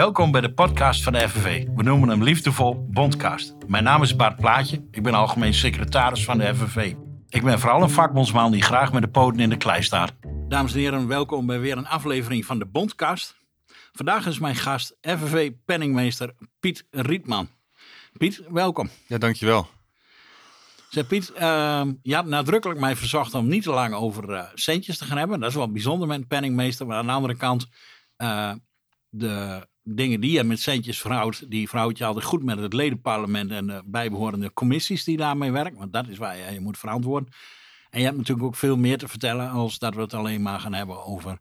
Welkom bij de podcast van de FNV. We noemen hem liefdevol Bondcast. Mijn naam is Bart Plaatje. Ik ben algemeen secretaris van de FNV. Ik ben vooral een vakbondsman die graag met de poten in de klei staat. Dames en heren, welkom bij weer een aflevering van de Bondcast. Vandaag is mijn gast FNV-penningmeester Piet Rietman. Piet, welkom. Ja, dankjewel. Zeg Piet, uh, je had nadrukkelijk mij verzocht om niet te lang over uh, centjes te gaan hebben. Dat is wel bijzonder met een penningmeester. Maar aan de andere kant, uh, de dingen die je met centjes verhoudt, die verhoud je altijd goed met het ledenparlement en de bijbehorende commissies die daarmee werken. Want dat is waar je, je moet verantwoorden. En je hebt natuurlijk ook veel meer te vertellen als dat we het alleen maar gaan hebben over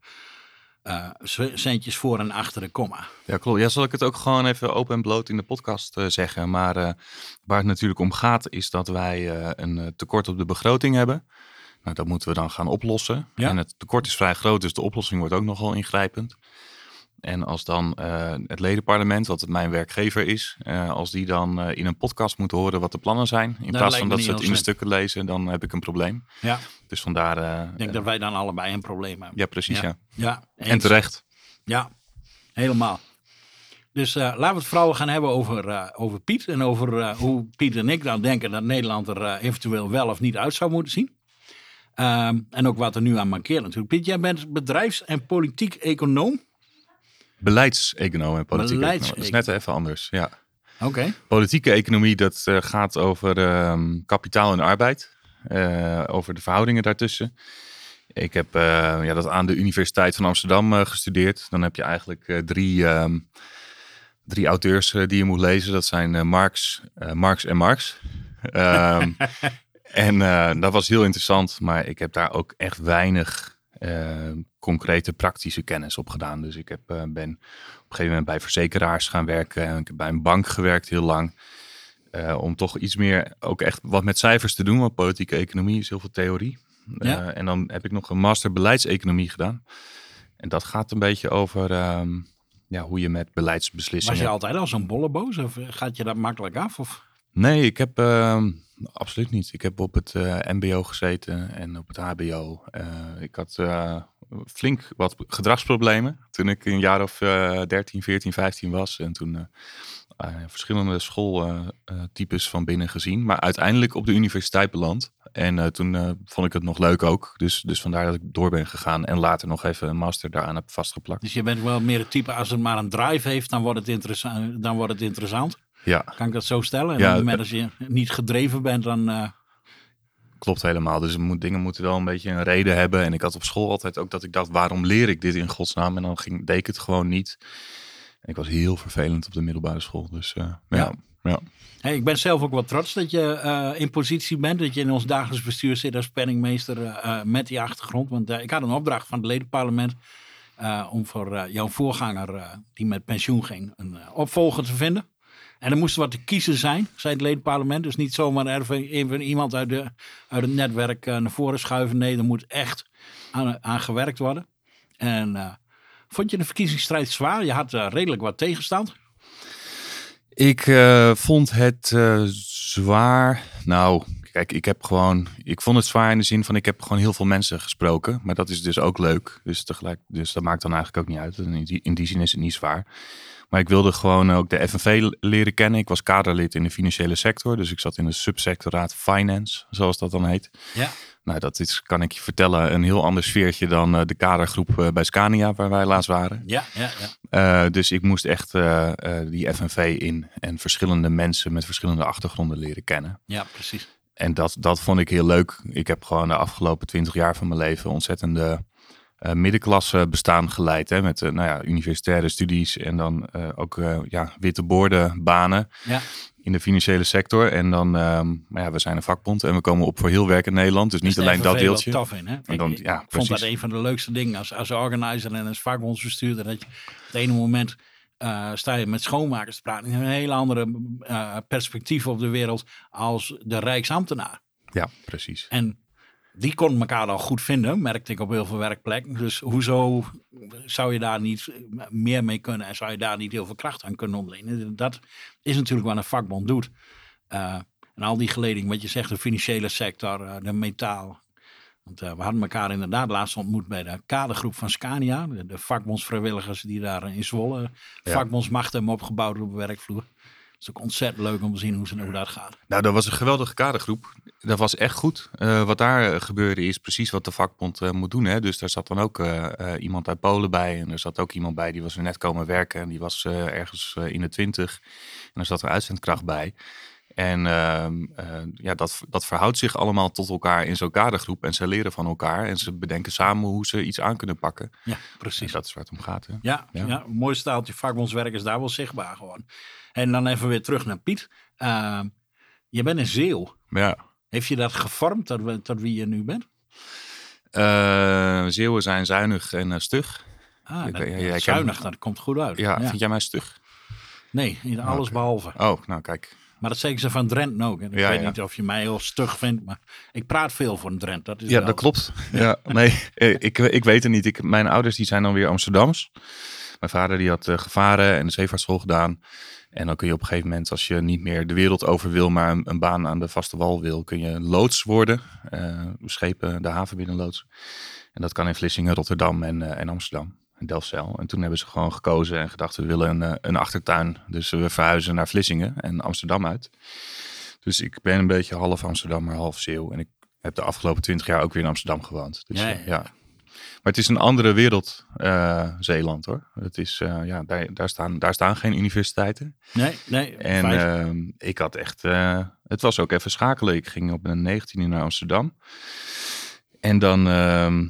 uh, centjes voor en achter de komma. Ja, klopt. Ja, zal ik het ook gewoon even open en bloot in de podcast uh, zeggen. Maar uh, waar het natuurlijk om gaat is dat wij een tekort op de begroting hebben. Nou, dat moeten we dan gaan oplossen. Ja. En het tekort is vrij groot, dus de oplossing wordt ook nogal ingrijpend. En als dan uh, het ledenparlement, wat mijn werkgever is, uh, als die dan uh, in een podcast moeten horen wat de plannen zijn, in dat plaats van dat ze het in de stukken lezen, dan heb ik een probleem. Ja. Dus vandaar. ik denk dat wij dan allebei een probleem hebben. Ja, precies. Ja. ja. ja en terecht. Ja, helemaal. Dus laten we het vooral gaan hebben over, over Piet en over hoe Piet en ik dan denken dat Nederland er eventueel wel of niet uit zou moeten zien. Um, en ook wat er nu aan mankeert natuurlijk. Piet, jij bent bedrijfs- en politiek econoom. Beleidseconoom en politieke Beleids Dat is net even anders, ja. Oké. Okay. Politieke economie, dat uh, gaat over uh, kapitaal en arbeid. Uh, over de verhoudingen daartussen. Ik heb ja, dat aan de Universiteit van Amsterdam gestudeerd. Dan heb je eigenlijk drie, um, drie auteurs die je moet lezen. Dat zijn Marx, Marx en Marx. um, en dat was heel interessant. Maar ik heb daar ook echt weinig uh, concrete praktische kennis op gedaan. Dus ik heb, uh, ben op een gegeven moment bij verzekeraars gaan werken. Ik heb bij een bank gewerkt heel lang. Uh, om toch iets meer ook echt wat met cijfers te doen. Want politieke economie is heel veel theorie. Ja. en dan heb ik nog een master beleidseconomie gedaan. En dat gaat een beetje over um, ja, hoe je met beleidsbeslissingen... Was je altijd al zo'n bolleboos? Of gaat je dat makkelijk af? Of? Nee, ik heb... Uh, absoluut niet. Ik heb op het uh, MBO gezeten en op het HBO. Uh, ik had uh, flink wat gedragsproblemen toen ik een jaar of 13, 14, 15 was. En toen verschillende schooltypes van binnen gezien. Maar uiteindelijk op de universiteit beland. En toen vond ik het nog leuk ook. Dus, dus vandaar dat ik door ben gegaan. En later nog even een master daaraan heb vastgeplakt. Dus je bent wel meer het type, als het maar een drive heeft, dan wordt het, interessant, dan wordt het interessant? Ja. Kan ik dat zo stellen? En ja, dan, als je niet gedreven bent, dan... Uh... Klopt helemaal. Dus moet, dingen moeten wel een beetje een reden hebben. En ik had op school altijd ook dat ik dacht, waarom leer ik dit in godsnaam? En dan ging, deed ik het gewoon niet. En ik was heel vervelend op de middelbare school. Dus uh, ja. ja. ja. Hey, ik ben zelf ook wel trots dat je uh, in positie bent. Dat je in ons dagelijks bestuur zit als penningmeester met die achtergrond. Want ik had een opdracht van het ledenparlement om voor jouw voorganger, die met pensioen ging, een opvolger te vinden. En er moest wat te kiezen zijn, zei het ledenparlement. Dus niet zomaar even, iemand uit, de, uit het netwerk uh, naar voren schuiven. Nee, er moet echt aan, aan gewerkt worden. En uh, vond je de verkiezingsstrijd zwaar? Je had uh, redelijk wat tegenstand. Ik vond het zwaar. Nou, kijk, ik heb gewoon. Ik vond het zwaar in de zin van ik heb gewoon heel veel mensen gesproken. Maar dat is dus ook leuk. Dus tegelijk, dus dat maakt dan eigenlijk ook niet uit. In die, in die zin is het niet zwaar. Maar ik wilde gewoon ook de FNV leren kennen. Ik was kaderlid in de financiële sector. Dus ik zat in de subsectoraat Finance, zoals dat dan heet. Ja. Nou, dat is, kan ik je vertellen, een heel ander sfeertje dan uh, de kadergroep uh, bij Scania, waar wij laatst waren. Ja, ja, ja. Uh, dus ik moest echt die FNV in en verschillende mensen met verschillende achtergronden leren kennen. Ja, precies. En dat, dat vond ik heel leuk. Ik heb gewoon de afgelopen twintig jaar van mijn leven ontzettende uh, middenklasse bestaan geleid. Hè, met uh, nou ja, universitaire studies en dan uh, ook ja, witte borden banen ja. in de financiële sector. En dan, um, maar ja, we zijn een vakbond en we komen op voor heel werk in Nederland. Dus, dus niet alleen dat deeltje. Tof in, hè? En dan, ik, ja, ik vond dat een van de leukste dingen als, als organizer en als vakbondsbestuurder. Dat je op het ene moment sta je met schoonmakers te praten. Een hele andere perspectief op de wereld als de Rijksambtenaar. Ja, precies. En die kon elkaar al goed vinden, merkte ik op heel veel werkplekken. Dus hoezo zou je daar niet meer mee kunnen en zou je daar niet heel veel kracht aan kunnen ontlenen? Dat is natuurlijk wat een vakbond doet. Uh, en al die geleding, wat je zegt, de financiële sector, de metaal, Want uh, we hadden elkaar inderdaad laatst ontmoet bij de kadergroep van Scania. De, de vakbondsvrijwilligers die daar in Zwolle Ja. vakbondsmacht hebben opgebouwd op de werkvloer. Het is ook ontzettend leuk om te zien hoe, ze, hoe dat gaat. Nou, dat was een geweldige kadergroep. Dat was echt goed. Eh, wat daar eh, gebeurde is precies wat de vakbond eh, moet doen. Hè? Dus daar zat dan ook eh, eh, iemand uit Polen bij. En er zat ook iemand bij die was er net komen werken. En die was eh, ergens eh, in de twintig. En er zat er uitzendkracht bij. En ehm, eh, ja, dat, dat verhoudt zich allemaal tot elkaar in zo'n kadergroep. En ze leren van elkaar. En ze bedenken samen hoe ze iets aan kunnen pakken. Ja, precies. dat is waar het om gaat. Hè? Ja, ja. Ja. een mooi staaltje vakbondswerk is daar wel zichtbaar gewoon. En dan even weer terug naar Piet. Uh, je bent een zeeuw. Ja. Heeft je dat gevormd tot, wie je nu bent? Eh, Zeeuwen zijn zuinig en eh, stug. Ah, Ik dat, ja, zuinig, dat komt goed uit. Ja, vind jij mij stug? Nee, in alles behalve. Oh, nou kijk. Maar dat zeggen ze van Drenthe ook. Ik Ja, weet ja. niet of je mij heel stug vindt, maar ik praat veel voor een Drenthe. Dat is Ja, dat klopt. Ja, nee, eh, ik, ik weet het niet. Ik, mijn ouders die zijn dan weer Amsterdams. Mijn vader die had eh, gevaren en de zeevaartschool gedaan. En dan kun je op een gegeven moment, als je niet meer de wereld over wil, maar een, een baan aan de vaste wal wil, kun je loods worden. Eh, schepen de haven binnenloods. En dat kan in Vlissingen, Rotterdam en, en Amsterdam. En Delfzijl. En toen hebben ze gewoon gekozen en gedacht, we willen een, eh, een achtertuin. Dus we verhuizen naar Vlissingen en Amsterdam uit. Dus ik ben een beetje half Amsterdammer, half Zeeuw. En ik heb de afgelopen twintig jaar ook weer in Amsterdam gewoond. Dus, Ja, ja, ja, ja. Maar het is een andere wereld, eh, Zeeland hoor. Het is, eh, ja, daar, daar, staan, daar staan geen universiteiten. Nee, nee. En ik had echt, eh, het was ook even schakelen. Ik ging op mijn 19e naar Amsterdam. En dan, ehm,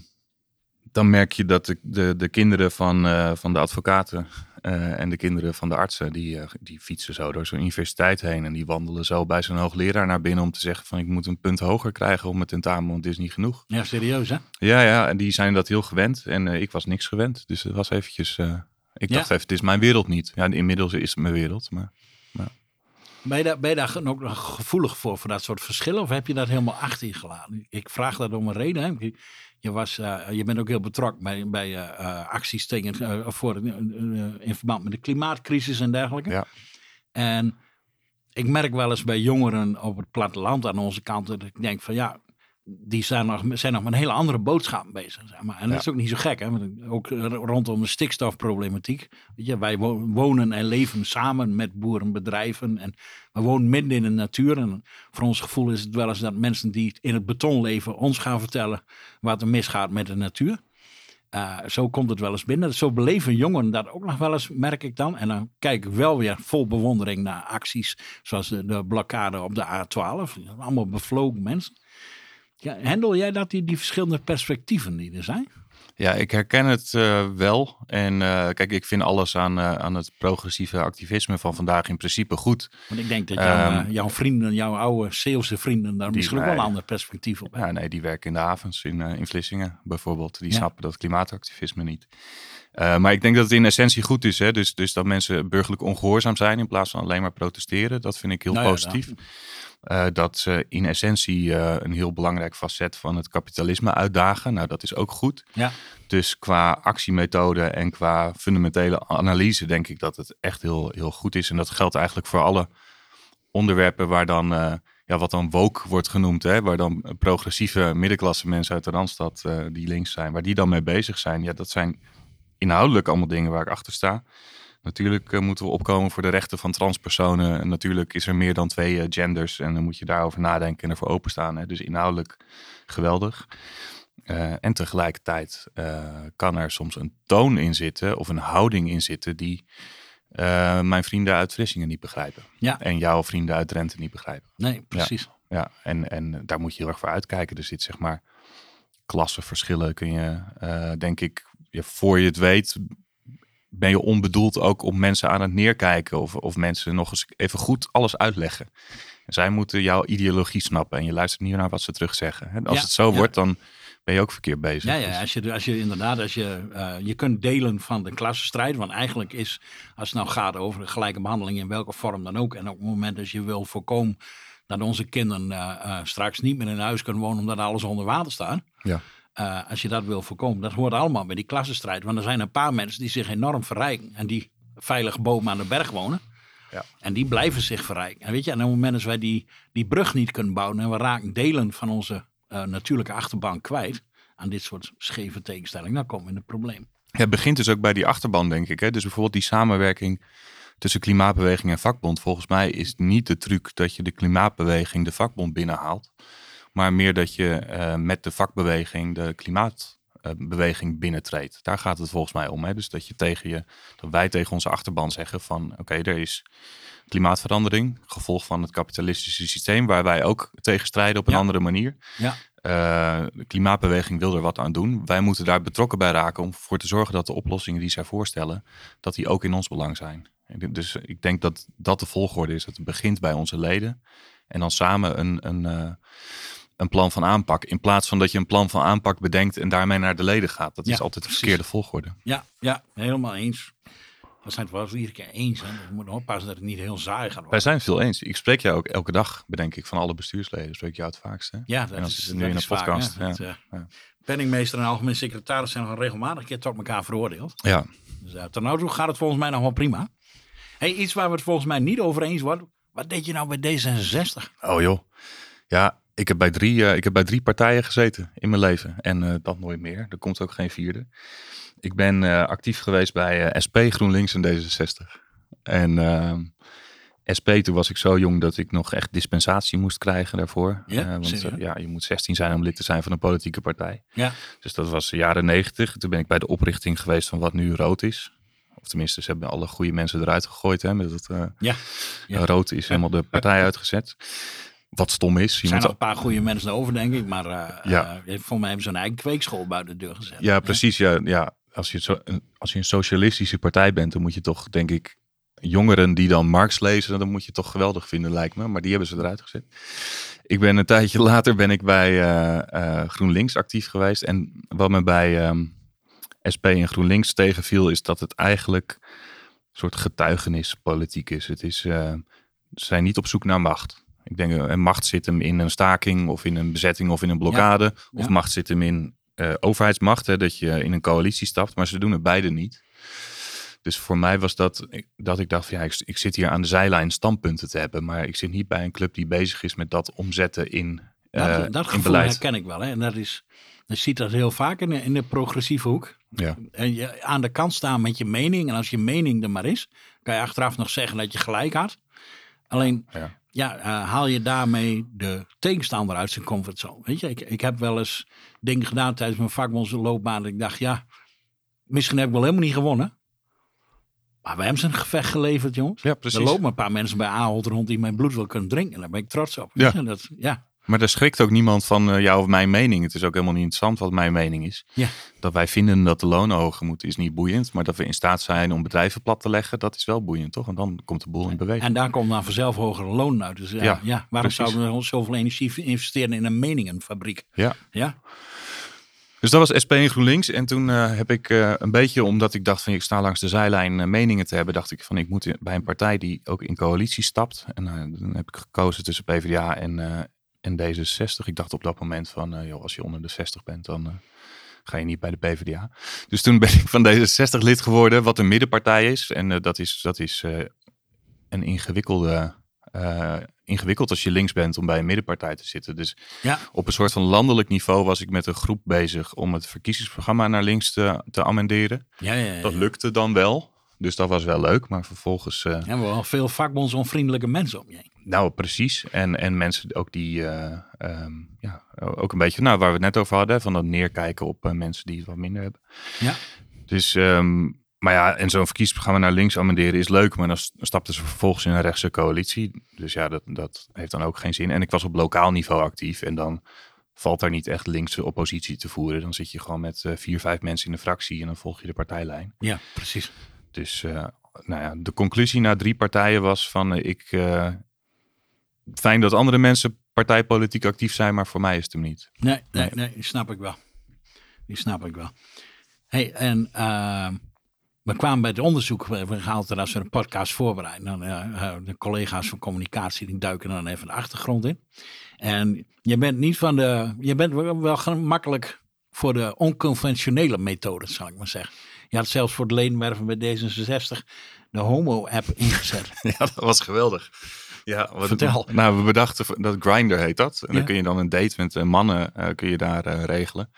dan merk je dat de, de, de kinderen van, eh, van de advocaten eh, en de kinderen van de artsen, die, eh, die fietsen zo door zo'n universiteit heen. En die wandelen zo bij zo'n hoogleraar naar binnen om te zeggen van ik moet een punt hoger krijgen op mijn tentamen, want dit is niet genoeg. ja, serieus hè? Ja, ja, en die zijn dat heel gewend. En ik was niks gewend. Dus het was eventjes, ik Ja. dacht even, het is mijn wereld niet. Ja, inmiddels is het mijn wereld, maar... Ben je daar, ben je daar ook nog gevoelig voor, voor dat soort verschillen? Of heb je dat helemaal achter je gelaten? Ik vraag dat om een reden. Hè? Je- was, eh, je bent ook heel betrokken bij, bij eh, eh, acties tegen, voor, in verband met de klimaatcrisis en dergelijke. Ja. En ik merk wel eens bij jongeren op het platteland aan onze kant dat ik denk van ja, die zijn nog, zijn nog met een hele andere boodschap bezig. Zeg maar. En dat is ook niet zo gek, hè? Want ook rondom de stikstofproblematiek. Weet je, wij wo- wonen en leven samen met boerenbedrijven en we wonen midden in de natuur. En voor ons gevoel is het wel eens dat mensen die in het beton leven ons gaan vertellen wat er misgaat met de natuur. Uh, zo komt het wel eens binnen. Zo beleven jongeren dat ook nog wel eens, merk ik dan. En dan kijk ik wel weer vol bewondering naar acties zoals de, de blokkade op de A12. Allemaal bevlogen mensen. Ja, handel jij dat, die, die verschillende perspectieven die er zijn? Ja, ik herken het uh, wel. En uh, kijk, ik vind alles aan, uh, aan het progressieve activisme van vandaag in principe goed. Want ik denk dat jouw, um, jouw vrienden, jouw oude Zeeuwse vrienden, daar misschien ook wel een ander perspectief op hebben. Ja, nee, die werken in de havens in, in Vlissingen bijvoorbeeld. Die ja. snappen dat klimaatactivisme niet. Maar ik denk dat het in essentie goed is. Hè? Dus, dus dat mensen burgerlijk ongehoorzaam zijn in plaats van alleen maar protesteren. Dat vind ik heel nou positief. Ja, uh, dat ze in essentie uh, een heel belangrijk facet van het kapitalisme uitdagen. Nou, dat is ook goed. Ja. Dus qua actiemethode en qua fundamentele analyse denk ik dat het echt heel, heel goed is. En dat geldt eigenlijk voor alle onderwerpen waar dan, uh, ja, wat dan woke wordt genoemd. Hè? Waar dan progressieve middenklasse mensen uit de Randstad, die links zijn, waar die dan mee bezig zijn. Ja, dat zijn inhoudelijk allemaal dingen waar ik achter sta. Natuurlijk uh, moeten we opkomen voor de rechten van transpersonen. En natuurlijk is er meer dan twee uh, genders. En dan moet je daarover nadenken en ervoor openstaan. Hè? Dus inhoudelijk geweldig. Uh, en tegelijkertijd kan er soms een toon in zitten of een houding in zitten die mijn vrienden uit Vlissingen niet begrijpen. Ja. En jouw vrienden uit Drenthe niet begrijpen. Nee, precies. Ja, ja. En, en daar moet je heel erg voor uitkijken. Er zit zeg maar klassenverschillen kun je, denk ik, ja, voor je het weet, ben je onbedoeld ook op mensen aan het neerkijken of, of mensen nog eens even goed alles uitleggen. En zij moeten jouw ideologie snappen en je luistert niet naar wat ze terug zeggen. Als ja, het zo ja. wordt, dan ben je ook verkeerd bezig. Ja, ja als, je, als je inderdaad, als je, uh, je kunt delen van de klassenstrijd, want eigenlijk is, als het nou gaat over gelijke behandeling in welke vorm dan ook, en op het moment dat je wil voorkomen dat onze kinderen uh, uh, straks niet meer in huis kunnen wonen omdat alles onder water staat. Ja. Uh, als je dat wil voorkomen, dat hoort allemaal bij die klassenstrijd. Want er zijn een paar mensen die zich enorm verrijken en die veilig boven aan de berg wonen. Ja. En die blijven zich verrijken. En weet je, en op het moment dat wij die, die brug niet kunnen bouwen en we raken delen van onze eh, natuurlijke achterban kwijt aan dit soort scheve tegenstellingen, dan komen we in het probleem. Ja, het begint dus ook bij die achterban, denk ik. Hè? Dus bijvoorbeeld die samenwerking tussen klimaatbeweging en vakbond. Volgens mij is niet de truc dat je de klimaatbeweging de vakbond binnenhaalt. Maar meer dat je eh, met de vakbeweging de klimaatbeweging binnentreedt. Daar gaat het volgens mij om. Hè? Dus dat, je tegen je, dat wij tegen onze achterban zeggen van oké, er is klimaatverandering, gevolg van het kapitalistische systeem, waar wij ook tegen strijden op een Ja. andere manier. Ja. Eh, de klimaatbeweging wil er wat aan doen. Wij moeten daar betrokken bij raken om ervoor te zorgen dat de oplossingen die zij voorstellen, dat die ook in ons belang zijn. Dus ik denk dat dat de volgorde is. Dat het begint bij onze leden en dan samen een, een, eh, een plan van aanpak. In plaats van dat je een plan van aanpak bedenkt en daarmee naar de leden gaat. Dat is altijd de verkeerde volgorde. Ja, ja, helemaal eens. We zijn het wel eens iedere keer eens. Hè? We moeten oppassen dat het niet heel saai gaat Wij worden. zijn het veel eens. Ik spreek jou ook elke dag, bedenk ik, van alle bestuursleden. Spreek jou het vaakst. Hè? Ja, En dat dan is, dat nu in een vaak, podcast, hè. ja. Dat, eh, Ja. Penningmeester en algemeen secretaris zijn nog regelmatig een keer tot elkaar veroordeeld. Ja, Dus uh, toe gaat het volgens mij nog wel prima. Hey, iets waar we het volgens mij niet over eens worden. Wat deed je nou bij D66? Oh joh. Ja, ik heb bij drie, eh, ik heb bij drie partijen gezeten in mijn leven. En eh, dat nooit meer. Er komt ook geen vierde. Ik ben eh, actief geweest bij SP, GroenLinks en D66. En ehm, SP, toen was ik zo jong dat ik nog echt dispensatie moest krijgen daarvoor. Ja, want ja, je moet 16 zijn om lid te zijn van een politieke partij. Ja, Dus dat was de jaren 90. Toen ben ik bij de oprichting geweest van wat nu rood is. Of tenminste, ze hebben alle goede mensen eruit gegooid. Hè, met het, ja. Ja. Rood is helemaal de partij uitgezet. Wat stom is. Er zijn moet nog een paar goede mensen over, denk ik. Maar eh Ja. eh, voor mij hebben ze een eigen kweekschool buiten de deur gezet. Ja, precies. Ja, ja. Als, je zo, een- als je een socialistische partij bent, dan moet je toch, denk ik, jongeren die dan Marx lezen, dan moet je toch geweldig vinden, lijkt me. Maar die hebben ze eruit gezet. Ik ben een tijdje later ben ik bij eh, GroenLinks actief geweest. En wat me bij ehm, SP en GroenLinks tegenviel, is dat het eigenlijk een soort getuigenispolitiek is. Het is, ze zijn niet op zoek naar macht. Ik denk, eh, en macht zit hem in een staking of in een bezetting of in een blokkade. Of Ja. macht zit hem in eh, overheidsmacht, hè, dat je in een coalitie stapt. Maar ze doen het beide niet. Dus voor mij was dat, dat ik dacht, van, ja, ik, ik zit hier aan de zijlijn standpunten te hebben. Maar ik zit niet bij een club die bezig is met dat omzetten in, eh, dat dat in gevoel beleid. herken ik wel. Hè. En dat is, je ziet dat heel vaak in de, in de progressieve hoek. Ja. En je aan de kant staan met je mening. En als je mening er maar is, kan je achteraf nog zeggen dat je gelijk had. Alleen, Ja. Ja, eh, haal je daarmee de tegenstander uit zijn comfortzone. Weet je, ik, ik heb wel eens dingen gedaan tijdens mijn vakbondsloopbaan. Dat ik dacht, ja, misschien heb ik wel helemaal niet gewonnen. Maar we hebben ze een gevecht geleverd, jongens. Ja, Er precies. lopen een paar mensen bij Ahold rond die mijn bloed wel kunnen drinken. Daar ben ik trots op. Ja. Dat, ja. Maar daar schrikt ook niemand van eh, jou of mijn mening. Het is ook helemaal niet interessant wat mijn mening is. Ja. Dat wij vinden dat de lonen hoger moeten is niet boeiend. Maar dat we in staat zijn om bedrijven plat te leggen, dat is wel boeiend, toch? En dan komt de boel in beweging. En daar komt dan vanzelf hogere lonen uit. Dus ja, ja, Ja, waarom precies. zouden we zoveel energie investeren in een meningenfabriek? Ja. Ja, Dus dat was SP en GroenLinks. En toen eh, heb ik eh, een beetje, omdat ik dacht van ik sta langs de zijlijn eh, meningen te hebben, dacht ik van ik moet bij een partij die ook in coalitie stapt. En eh, dan heb ik gekozen tussen PvdA en, eh, en D66. Ik dacht op dat moment van eh, joh, als je onder de 60 bent, dan eh, ga je niet bij de PvdA. Dus toen ben ik van D66 lid geworden, wat een middenpartij is. En eh, dat is, dat is een ingewikkelde... ingewikkeld als je links bent om bij een middenpartij te zitten. Dus ja, op een soort van landelijk niveau was ik met een groep bezig om het verkiezingsprogramma naar links te, te amenderen. ja, ja. ja. Dat lukte dan wel. Dus dat was wel leuk. Maar vervolgens, Ja, we wel veel vakbondsonvriendelijke mensen om je heen. nou precies. En, en mensen ook die, eh, ehm, ja, ook een beetje, nou waar we het net over hadden. Van dat neerkijken op eh, mensen die het wat minder hebben. Ja. Dus, ehm, maar ja, en zo'n verkiezingsprogramma naar links amenderen is leuk. Maar dan stapten ze vervolgens in een rechtse coalitie. Dus ja, dat, dat heeft dan ook geen zin. En ik was op lokaal niveau actief. En dan valt daar niet echt linkse oppositie te voeren. Dan zit je gewoon met vier, vijf mensen in de fractie. En dan volg je de partijlijn. Ja, precies. Dus eh, nou ja, de conclusie na drie partijen was van eh, ik eh, fijn dat andere mensen partijpolitiek actief zijn, maar voor mij is het hem niet. Nee, nee, Nee. die snap ik wel. Die snap ik wel. hey, en ehm, we kwamen bij het onderzoek, we gaan altijd als we een podcast voorbereiden, dan de collega's van communicatie, die duiken dan even de achtergrond in. En je bent niet van de, je bent wel wel gemakkelijk voor de onconventionele methodes, zal ik maar zeggen. Je had zelfs voor het ledenwerven bij D66 de homo-app ingezet. Ja, dat was geweldig. Ja, wat Vertel. nou, we bedachten dat Grinder heet dat. En Ja. dan kun je dan een date met eh, mannen eh, kun je daar eh, regelen.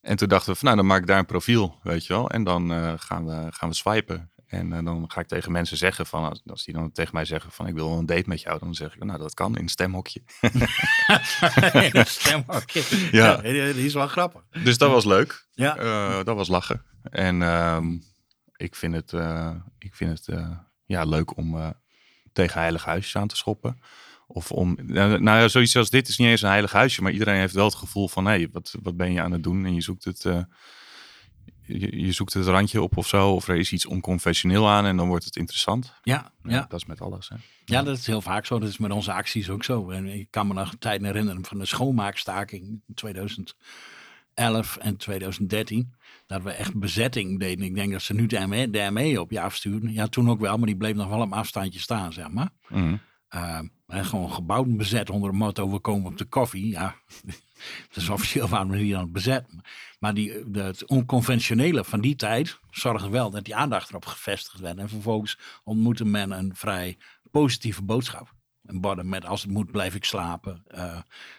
En toen dachten we van, nou, dan maak ik daar een profiel, weet je wel. En dan gaan, we, gaan we swipen. En eh, dan ga ik tegen mensen zeggen van, als, als die dan tegen mij zeggen van, ik wil een date met jou. Dan zeg ik, nou, dat kan in een stemhokje. Stemhokje. Ja. ja. Die is wel grappig. Dus dat was leuk. Ja. Eh, dat was lachen. En ehm, ik vind het, eh, ik vind het ja, leuk om tegen heilige huisjes aan te schoppen. Of om, nou nou ja, zoiets als dit is niet eens een heilig huisje, maar iedereen heeft wel het gevoel van, hé, hey, wat, wat ben je aan het doen? En je zoekt het, je, je zoekt het randje op of zo, of er is iets onconventioneel aan en dan wordt het interessant. Ja, ja. Dat is met alles. Hè. Ja, dat is heel vaak zo. Dat is met onze acties ook zo. En ik kan me nog een tijd herinneren van de schoonmaakstaking in 2011 en 2013. Dat we echt bezetting deden. Ik denk dat ze nu de ME, de ME op je afstuurden. Ja, toen ook wel, maar die bleef nog wel op afstandje staan, zeg maar. Mhm. Uh, en gewoon gebouwd bezet onder het motto we komen op de koffie. Ja, dat is officieel waarom we die dan bezet. Maar die, de, het onconventionele van die tijd zorgde wel dat die aandacht erop gevestigd werd. En vervolgens ontmoette men een vrij positieve boodschap. Een borden met als het moet blijf ik slapen. Uh,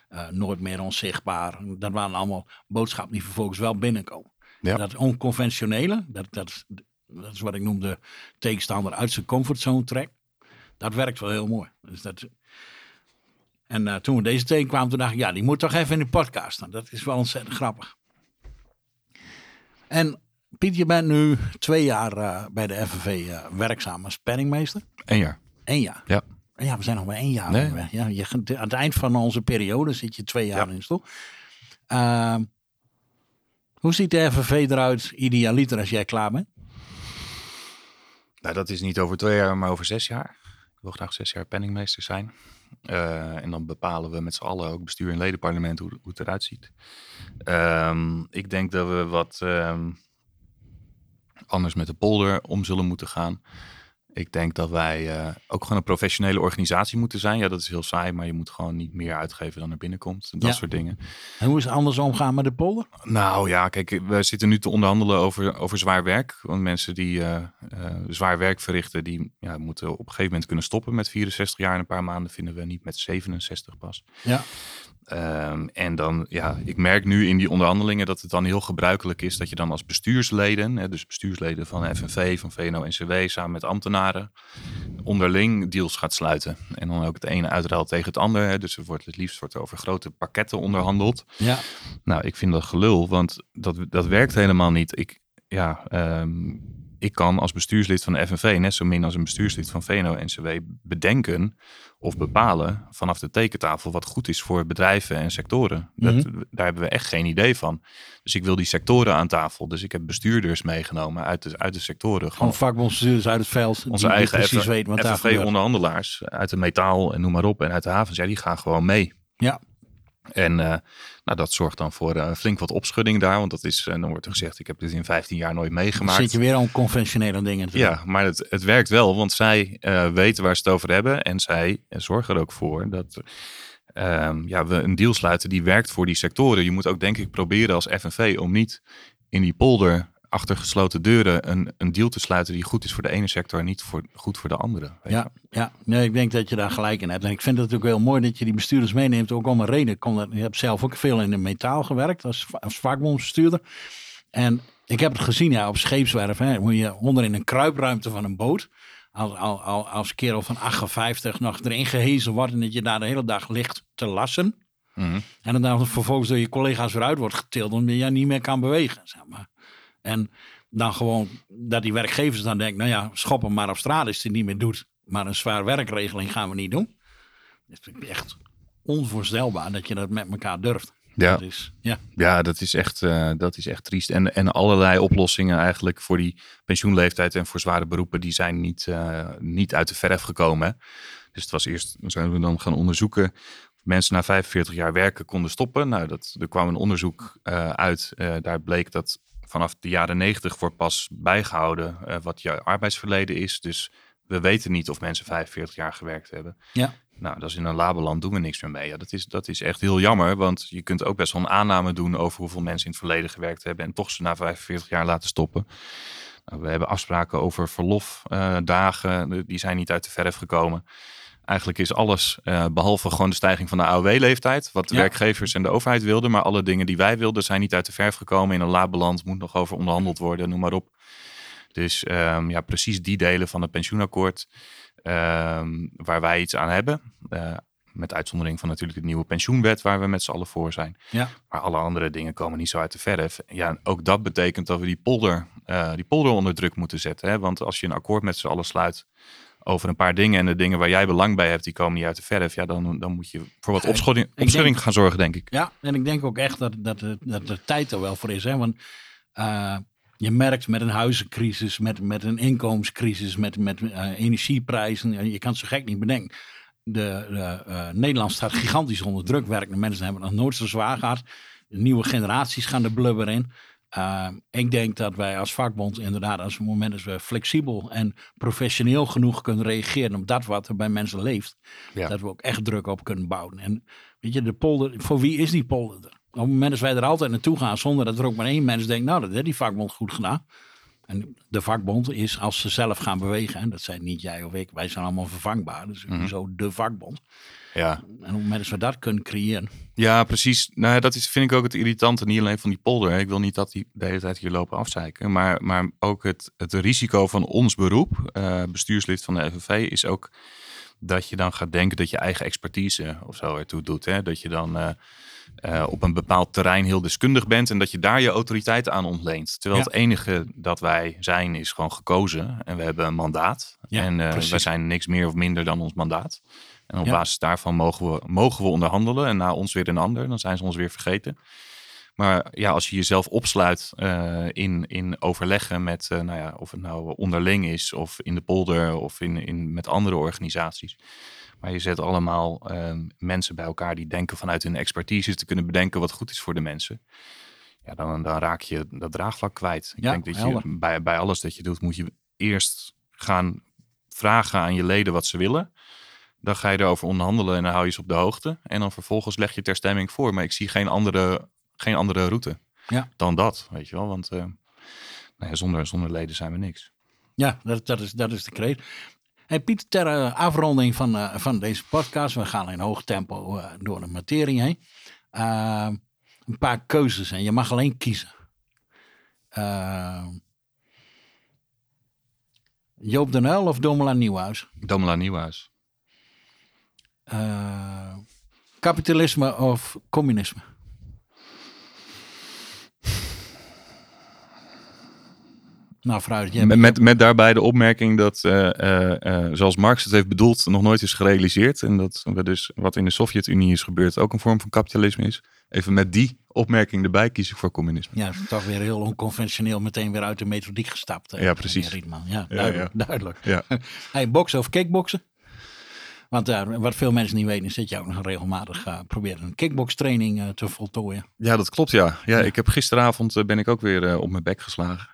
uh, nooit meer onzichtbaar. Dat waren allemaal boodschappen die vervolgens wel binnenkomen. Ja. Dat onconventionele, dat, dat, dat is wat ik noem de tegenstander uit zijn comfortzone trekt. Dat werkt wel heel mooi. Dus dat... En uh, toen we deze tegen kwamen, toen dacht ik, ja, die moet toch even in de podcast staan. Dat is wel ontzettend grappig. En Piet, je bent nu twee jaar uh, bij de FNV uh, werkzaam als penningmeester. Eén jaar. Eén jaar? Ja. Ja, we zijn nog maar één jaar. Nee. Ja, je, aan het eind van onze periode zit je twee jaar ja. in stoel. Uh, hoe ziet de FNV eruit idealiter als jij klaar bent? Nou, dat is niet over twee jaar, maar over zes jaar. Wil graag zes jaar penningmeester zijn. Uh, en dan bepalen we met z'n allen, ook bestuur en ledenparlement, hoe, hoe het eruit ziet. Um, ik denk dat we wat um, anders met de polder om zullen moeten gaan. Ik denk dat wij uh, ook gewoon een professionele organisatie moeten zijn. Ja, dat is heel saai, maar je moet gewoon niet meer uitgeven dan er binnenkomt. Dat ja. soort dingen. En hoe is het anders omgaan met de polder? Nou ja, kijk, we zitten nu te onderhandelen over, over zwaar werk. Want mensen die uh, uh, zwaar werk verrichten, die ja, moeten op een gegeven moment kunnen stoppen met 64 jaar. En een paar maanden vinden we niet met 67 pas. Ja. Um, en dan, ja, ik merk nu in die onderhandelingen dat het dan heel gebruikelijk is dat je dan als bestuursleden, hè, dus bestuursleden van FNV, van VNO-NCW, samen met ambtenaren, onderling deals gaat sluiten. En dan ook het ene uitruilt tegen het ander. Hè, dus er wordt het liefst wordt er over grote pakketten onderhandeld. Ja. Nou, ik vind dat gelul, want dat, dat werkt helemaal niet. Ik, ja, um, ik kan als bestuurslid van de FNV, net zo min als een bestuurslid van VNO-NCW, bedenken of bepalen vanaf de tekentafel wat goed is voor bedrijven en sectoren. Dat, mm -hmm. Daar hebben we echt geen idee van. Dus ik wil die sectoren aan tafel. Dus ik heb bestuurders meegenomen uit de, uit de sectoren. Gewoon vakbondsbestuurders uit het veld. Onze eigen precies FNV-onderhandelaars uit de metaal en noem maar op. En uit de havens, ja, die gaan gewoon mee. Ja. En uh, nou, dat zorgt dan voor uh, flink wat opschudding daar. Want dat is, uh, dan wordt er gezegd, ik heb dit in 15 jaar nooit meegemaakt. Dan zit je weer aan conventionele dingen te Ja, maar het, het werkt wel. Want zij weten waar ze het over hebben. En zij zorgen er ook voor dat um, ja, we een deal sluiten die werkt voor die sectoren. Je moet ook denk ik proberen als FNV om niet in die polder achter gesloten deuren een, een deal te sluiten die goed is voor de ene sector en niet voor, goed voor de andere. Ja, ja. Nee, ik denk dat je daar gelijk in hebt. En ik vind het natuurlijk heel mooi dat je die bestuurders meeneemt, ook om een reden. Je hebt zelf ook veel in de metaal gewerkt als, als vakbondsbestuurder. En ik heb het gezien ja, op scheepswerven, hoe je onder in een kruipruimte van een boot, als, als, als kerel van 58 nog erin gehezen wordt en dat je daar de hele dag ligt te lassen. Mm -hmm. En dan vervolgens door je collega's weer uit wordt getild, omdat je niet meer kan bewegen. Zeg maar. En dan gewoon dat die werkgevers dan denken, nou ja, schoppen maar op straat als het niet meer doet. Maar een zwaar werkregeling gaan we niet doen. Het is echt onvoorstelbaar dat je dat met elkaar durft. Ja, dat is, ja. ja dat, is echt, uh, dat is echt triest. En, en allerlei oplossingen eigenlijk voor die pensioenleeftijd en voor zware beroepen, die zijn niet, uh, niet uit de verf gekomen. Hè? Dus het was eerst, zijn we dan gaan onderzoeken mensen na 45 jaar werken konden stoppen. Nou, dat, er kwam een onderzoek uh, uit. Daar bleek dat vanaf de jaren 90 wordt pas bijgehouden uh, wat je arbeidsverleden is. Dus we weten niet of mensen 45 jaar gewerkt hebben. Ja. Nou, dat is in een labeland doen we niks meer mee. Ja, dat, is, dat is echt heel jammer, want je kunt ook best wel een aanname doen over hoeveel mensen in het verleden gewerkt hebben en toch ze na 45 jaar laten stoppen. Nou, we hebben afspraken over verlofdagen, die zijn niet uit de verf gekomen. Eigenlijk is alles, uh, behalve gewoon de stijging van de AOW-leeftijd, wat de werkgevers en de overheid wilden, maar alle dingen die wij wilden zijn niet uit de verf gekomen. In een laat beland moet nog over onderhandeld worden, noem maar op. Dus um, ja, precies die delen van het pensioenakkoord um, waar wij iets aan hebben. Uh, met uitzondering van natuurlijk de nieuwe pensioenwet waar we met z'n allen voor zijn. Ja. Maar alle andere dingen komen niet zo uit de verf. Ja, ook dat betekent dat we die polder, uh, die polder onder druk moeten zetten. Hè? Want als je een akkoord met z'n allen sluit over een paar dingen en de dingen waar jij belang bij hebt, die komen niet uit de verf. Ja, dan, dan moet je voor wat opschudding, opschudding gaan zorgen, denk ik. Ja, en ik denk ook echt dat, dat, dat de tijd er wel voor is. Hè? Want uh, je merkt met een huizencrisis, met, met een inkomenscrisis, met, met uh, energieprijzen, je kan het zo gek niet bedenken de, de uh, Nederland staat gigantisch onder druk. Werkende mensen hebben het nog nooit zo zwaar gehad. De nieuwe generaties gaan de blubber in. Uh, ik denk dat wij als vakbond inderdaad, als het moment is we flexibel en professioneel genoeg kunnen reageren op dat wat er bij mensen leeft, dat we ook echt druk op kunnen bouwen. En weet je, de polder, voor wie is die polder er? Op het moment dat wij er altijd naartoe gaan zonder dat er ook maar één mens denkt, nou dat heeft die vakbond goed gedaan. En de vakbond is als ze zelf gaan bewegen, en dat zijn niet jij of ik, wij zijn allemaal vervangbaar. Dus mm zo de vakbond. Ja. En op het moment dat we dat kunnen creëren. Ja, precies. Nou, dat is, vind ik ook het irritante, niet alleen van die polder. Ik wil niet dat die de hele tijd hier lopen afzeiken. Maar, maar ook het, het risico van ons beroep, uh, bestuurslid van de FNV, is ook dat je dan gaat denken dat je eigen expertise of zo ertoe doet. Hè? Dat je dan... Uh, uh, op een bepaald terrein heel deskundig bent en dat je daar je autoriteit aan ontleent. Terwijl het enige dat wij zijn is gewoon gekozen en we hebben een mandaat. en uh, wij zijn niks meer of minder dan ons mandaat. En op basis daarvan mogen we, mogen we onderhandelen en na ons weer een ander, dan zijn ze ons weer vergeten. Maar ja, als je jezelf opsluit uh, in, in overleggen met, nou ja, of het nou onderling is, of in de polder, of in, in, met andere organisaties, maar je zet allemaal ehm, mensen bij elkaar die denken vanuit hun expertise te kunnen bedenken wat goed is voor de mensen. Ja, dan, dan raak je dat draagvlak kwijt. Ik denk dat je bij, bij alles dat je doet, moet je eerst gaan vragen aan je leden wat ze willen. Dan ga je erover onderhandelen en dan hou je ze op de hoogte. En dan vervolgens leg je ter stemming voor. Maar ik zie geen andere, geen andere route ja. dan dat, weet je wel. Want uh, nou ja, zonder, zonder leden zijn we niks. Ja, dat, dat, is, dat is de kreet. Hey Piet, ter uh, afronding van, uh, van deze podcast, we gaan in hoog tempo uh, door de materie heen. een paar keuzes en je mag alleen kiezen. Joop den Uyl of Domela Nieuwhuis? Domela Nieuwhuis. kapitalisme of communisme? Nou, fruit. Met, met, daarbij de opmerking dat, uh, uh, zoals Marx het heeft bedoeld, nog nooit is gerealiseerd. En dat we dus wat in de Sovjet-Unie is gebeurd ook een vorm van kapitalisme is. Even met die opmerking erbij kies ik voor communisme. Ja, toch weer heel onconventioneel meteen weer uit de methodiek gestapt. ja, precies. Ja, duidelijk. Ja, duidelijk. Ja. hey, boksen of kickboksen? Want uh, wat veel mensen niet weten is dat je ook nog regelmatig uh, probeert een kickbokstraining uh, te voltooien. Ja, dat klopt ja. Ja, ik heb gisteravond ben ik ook weer op mijn bek geslagen.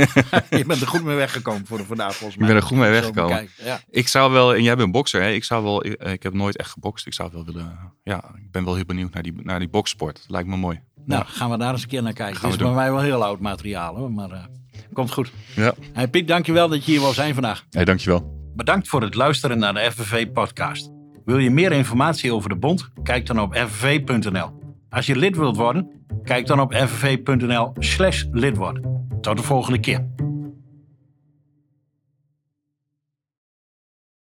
je bent er goed mee weggekomen voor de vandaag volgens mij. Ik ben er goed mee weggekomen. Ja. Ik zou wel, en jij bent bokser hè, ik zou wel, ik, ik, heb nooit echt gebokst. Ik zou wel willen, ja, ik ben wel heel benieuwd naar die, naar die boksport. Lijkt me mooi. Nou, gaan we daar eens een keer naar kijken. Het is bij mij wel heel oud materiaal hoor, maar komt goed. Ja. Hey, Piet, dankjewel dat je hier wou zijn vandaag. Hey, dankjewel. Bedankt voor het luisteren naar de FNV-podcast. Wil je meer informatie over de bond? Kijk dan op fnv.nl. Als je lid wilt worden, kijk dan op fnv.nl/slash lid worden. Tot de volgende keer.